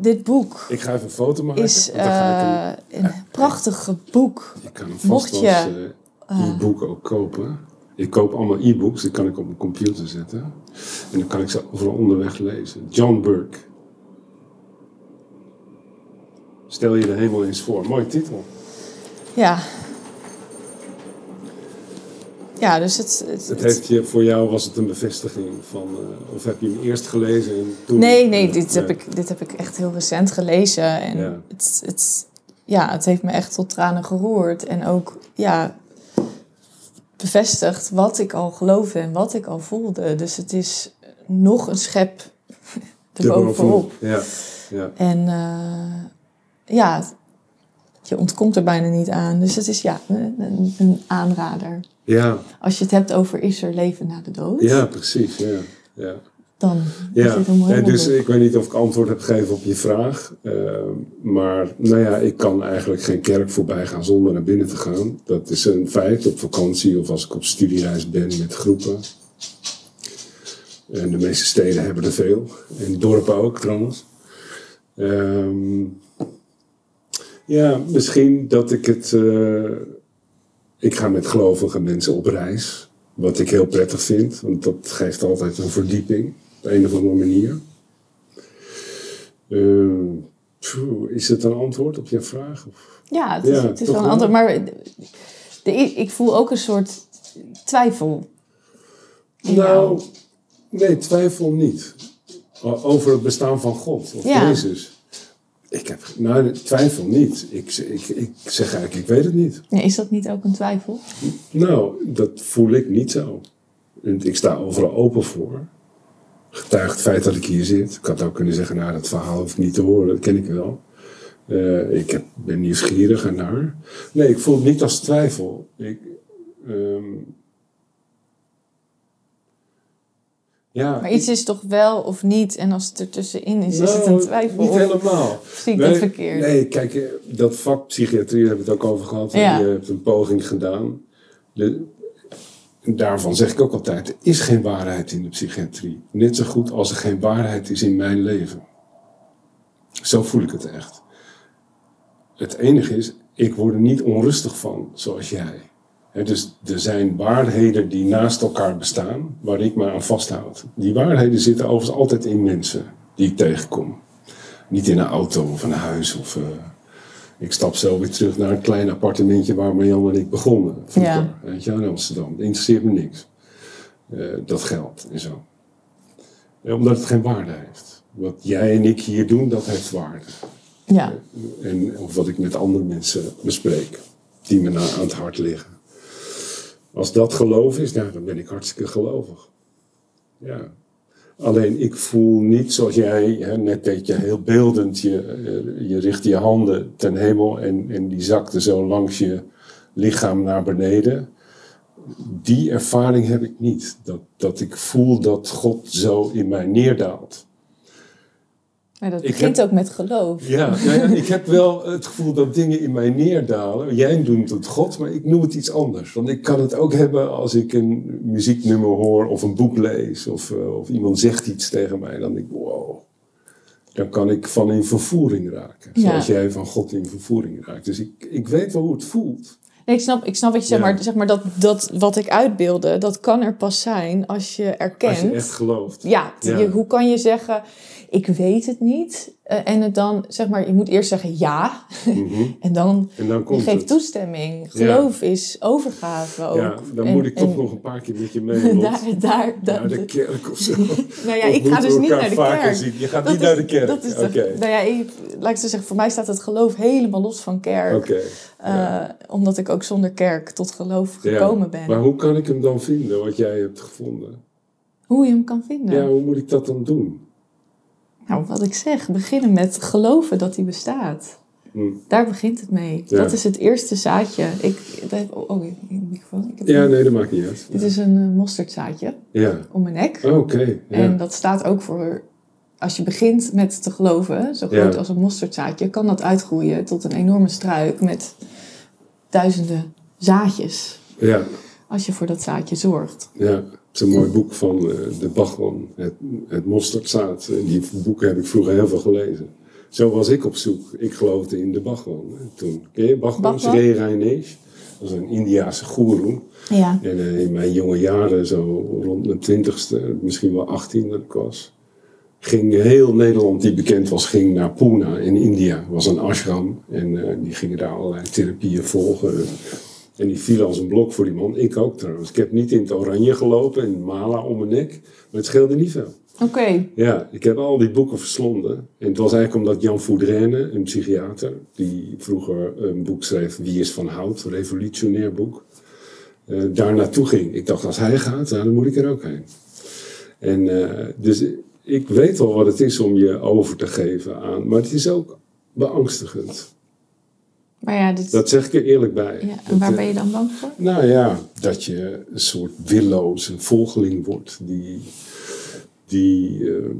dit boek ik ga even een foto maken. is eh, een prachtig boek. je kan hem vast mocht als je, eh, e-book ook kopen. Ik koop allemaal e-books, die kan ik op mijn computer zetten. En dan kan ik ze overal onderweg lezen. John Burke. Stel je de hemel eens voor. Mooie titel. Ja. Ja, dus het... het, Het heeft je, voor jou was het een bevestiging van, eh, of heb je hem eerst gelezen en toen? Nee, nee, dit. Heb ik, dit heb ik echt heel recent gelezen. En Ja. het, het, ja, het heeft me echt tot tranen geroerd. En ook ja, bevestigd wat ik al geloofde en wat ik al voelde. Dus het is nog een schep erbovenop. Ja, ja. En eh, ja, je ontkomt er bijna niet aan. Dus het is ja, een, een- een aanrader. Ja, Als je het hebt over is er leven na de dood, ja, precies. Ja, ja. dan is Ja, dit een mooi en dus ik weet niet of ik antwoord heb gegeven op je vraag. eh, maar nou ja, ik kan eigenlijk geen kerk voorbij gaan zonder naar binnen te gaan. Dat is een feit op vakantie of als ik op studiereis ben met groepen. En de meeste steden hebben er veel. En dorpen ook trouwens. Ehm, ja, misschien dat ik het. eh, ik ga met gelovige mensen op reis. Wat ik heel prettig vind, want dat geeft altijd een verdieping op een of andere manier. Phew, is het een antwoord op je vraag? Of? Ja, het is, Ja, het is wel een wel. antwoord. Maar de, ik voel ook een soort twijfel. jou. Nou, nee, twijfel niet. Over het bestaan van God of Ja. Jezus. Ik heb, nou, twijfel niet. Ik, ik, ik zeg eigenlijk, ik weet het niet. Nee, is dat niet ook een twijfel? Nou, dat voel ik niet zo. Ik sta overal open voor. Getuigt het feit dat ik hier zit. Ik had ook kunnen zeggen, nou, dat verhaal hoef ik niet te horen, dat ken ik wel. Eh, ik heb, ben nieuwsgierig naar. Nee, ik voel het niet als twijfel. Ik, ehm, ja, Maar iets is toch wel of niet? En als het er tussenin is, is het Nou, een twijfel? Niet helemaal. zie ik dat verkeerd? Nee, kijk, eh, dat vak psychiatrie hebben we het ook over gehad. Ja. Je hebt een poging gedaan. De, daarvan zeg ik ook altijd, er is geen waarheid in de psychiatrie. Net zo goed als er geen waarheid is in mijn leven. Zo voel ik het echt. Het enige is, ik word er niet onrustig van, zoals jij. Dus er zijn waarheden die naast elkaar bestaan, waar ik me aan vasthoud. Die waarheden zitten overigens altijd in mensen die ik tegenkom. Niet in een auto of een huis. Of, eh, ik stap zo weer terug naar een klein appartementje waar Marjan en ik begonnen. Vroeger, Ja. weet je, in Amsterdam. Dat interesseert me niks. Eh, dat geld en zo. Eh, omdat het geen waarde heeft. Wat jij en ik hier doen, dat heeft waarde. Ja, En of wat ik met andere mensen bespreek, die me na aan het hart liggen. Als dat geloof is, nou, dan ben ik hartstikke gelovig. Ja. Alleen ik voel niet zoals jij, hè, net deed je heel beeldend, je, eh, je richtte je handen ten hemel en, en die zakte zo langs je lichaam naar beneden. Die ervaring heb ik niet. Dat, dat ik voel dat God zo in mij neerdaalt. Maar dat begint heb- ook met geloof. Ja, nou ja, ik heb wel het gevoel dat dingen in mij neerdalen. Jij noemt het God, maar ik noem het iets anders. Want ik kan het ook hebben als ik een muzieknummer hoor of een boek lees. Of, eh, of iemand zegt iets tegen mij. Dan denk ik, wow. Dan kan ik van in vervoering raken. Ja. Zoals jij van God in vervoering raakt. Dus ik, ik weet wel hoe het voelt. Nee, ik, snap, ik snap wat je zegt, Ja. maar, zeg maar dat, dat wat ik uitbeelde, dat kan er pas zijn als je erkent. Als je echt gelooft. Ja, t- Ja. Je, hoe kan je zeggen, ik weet het niet. Eh, en het dan, zeg maar, je moet eerst zeggen ja. Mhm. en dan, En dan komt het. toestemming. Geloof is overgave ook. Ja, dan En- moet ik toch en nog een paar keer met je mee. Lot. daar, daar, Naar de kerk of zo. nou ja, Of ik ga dus niet naar de kerk. zien? Je gaat Dat niet is- naar de kerk. Dat is de, Oké. nou ja, ik, laat ik zo zeggen, voor mij staat het geloof helemaal los van kerk. Oké. Eh, omdat ik ook zonder kerk tot geloof gekomen ben. Maar hoe kan ik hem dan vinden, wat jij hebt gevonden? Hoe je hem kan vinden. Ja, hoe moet ik dat dan doen? Nou, wat ik zeg, beginnen met geloven dat hij bestaat. Hm. Daar begint het mee. Ja. Dat is het eerste zaadje. Ik, oh, oh, microfoon. Ik heb Ja, een- nee, dat maakt niet uit. Dit is een eh, mosterdzaadje Ja, om mijn nek. oké. ja. En dat staat ook voor, als je begint met te geloven, zo groot als een mosterdzaadje, kan dat uitgroeien tot een enorme struik met duizenden zaadjes. ja, Als je voor dat zaadje zorgt. ja. Het is een mooi boek van eh, de Bachman, het, het mosterdzaad. Die boeken heb ik vroeger heel veel gelezen. Zo was ik op zoek. Ik geloofde in de hè, Toen. Ken je? Bhagwan? Sri Rainesh. Dat was een Indiaanse goeroe. Ja. En eh, in mijn jonge jaren, zo rond mijn twintigste, misschien wel 18 dat ik was, ging heel Nederland die bekend was, ging naar Pune in India. Was een ashram en eh, die gingen daar allerlei therapieën volgen. En die viel als een blok voor die man. Ik ook trouwens. Ik heb niet in het oranje gelopen, in mala om mijn nek, maar het scheelde niet veel. Oké. Ja, ik heb al die boeken verslonden. En het was eigenlijk omdat Jan Foudrenne, een psychiater, die vroeger een boek schreef, Wie is van Hout, een revolutionair boek, eh, daar naartoe ging. Ik dacht, als hij gaat, nou, dan moet ik er ook heen. En eh, dus ik weet wel wat het is om je over te geven aan, maar het is ook beangstigend. Maar ja, dit, Dat zeg ik er eerlijk bij. ja, en waar eh, ben je dan bang voor? nou ja, dat je een soort willoze volgeling wordt die, die ehm,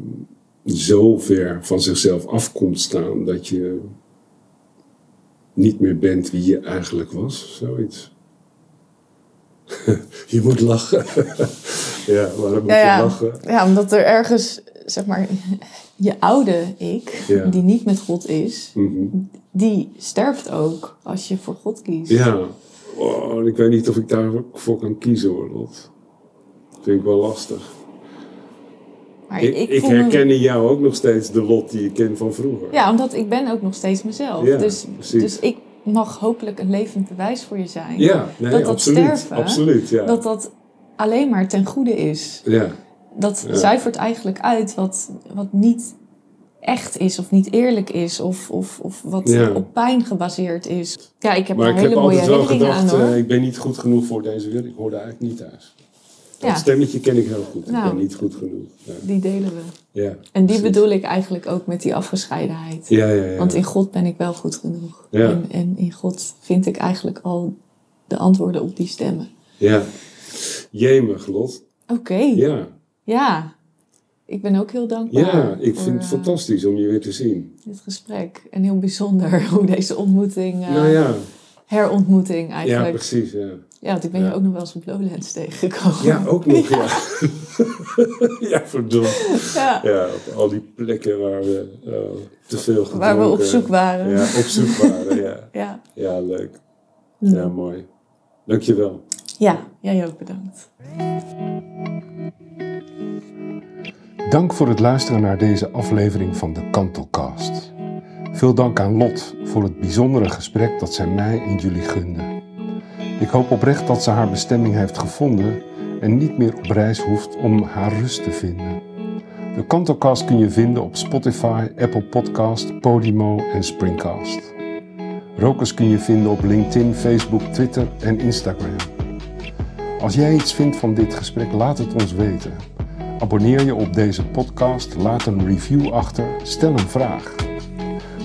zo ver van zichzelf af komt staan dat je niet meer bent wie je eigenlijk was. Zoiets. je moet lachen. ja, waarom moet Ja, je lachen? ja, omdat er ergens, zeg maar, je oude ik, Ja. die niet met God is, Mhm. Die sterft ook als je voor God kiest. Ja, oh, ik weet niet of ik daarvoor kan kiezen hoor, Lot. Vind ik wel lastig. Maar Ik, ik me- herken in jou ook nog steeds de Lot die je kent van vroeger. Ja, omdat ik ben ook nog steeds mezelf. Ja, dus, precies. dus ik mag hopelijk een levend bewijs voor je zijn. Ja, nee, dat dat absoluut. sterven, absoluut, ja. Dat dat alleen maar ten goede is. ja. Dat Ja. zuivert eigenlijk uit wat, wat niet echt is of niet eerlijk is. Of, of, of wat Ja. op pijn gebaseerd is. Ja, ik heb Maar daar ik heb hele mooie altijd wel herinneringen gedacht, aan hoor. eh, ik ben niet goed genoeg voor deze wereld. Ik hoorde eigenlijk niet thuis. Dat Ja. stemmetje ken ik heel goed. Ik Nou. ben niet goed genoeg. Ja, Die delen we. ja En die bedoel ik eigenlijk ook met die afgescheidenheid. Ja, ja, ja. Want in God ben ik wel goed genoeg. Ja. En, en in God vind ik eigenlijk al de antwoorden op die stemmen. ja. Jemig, Lot. Oké, Ja. ja. Ik ben ook heel dankbaar ja, ik voor, vind het eh, fantastisch om je weer te zien. dit gesprek. En heel bijzonder hoe deze ontmoeting, eh, nou ja, herontmoeting ja, eigenlijk. precies. Ja. Ja, want ik ben Ja. je ook nog wel eens op Lowlands tegengekomen. ja, ook nog, ja. Ja, verdomd. Ja, Ja, op al die plekken waar we eh, te veel gedronken Waar we op zoek waren. Ja, op zoek waren, ja. Ja. Ja, leuk. Ja, mooi. Dankjewel. ja, jij ook bedankt. Dank voor het luisteren naar deze aflevering van de Kantelcast. Veel dank aan Lot voor het bijzondere gesprek dat zij mij en jullie gunde. Ik hoop oprecht dat ze haar bestemming heeft gevonden en niet meer op reis hoeft om haar rust te vinden. De Kantelcast kun je vinden op Spotify, Apple Podcast, Podimo en Springcast. Rokers kun je vinden op LinkedIn, Facebook, Twitter en Instagram. Als jij iets vindt van dit gesprek, laat het ons weten. Abonneer je op deze podcast, laat een review achter, stel een vraag.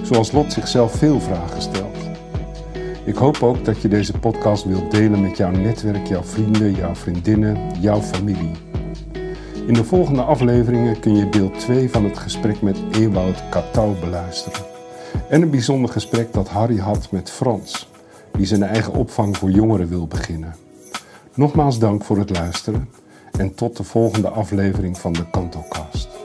Zoals Lot zichzelf veel vragen stelt. Ik hoop ook dat je deze podcast wilt delen met jouw netwerk, jouw vrienden, jouw vriendinnen, jouw familie. In de volgende afleveringen kun je deel 2 van het gesprek met Ewout Katouw beluisteren. En een bijzonder gesprek dat Harry had met Frans, die zijn eigen opvang voor jongeren wil beginnen. Nogmaals dank voor het luisteren en tot de volgende aflevering van de Kantokast.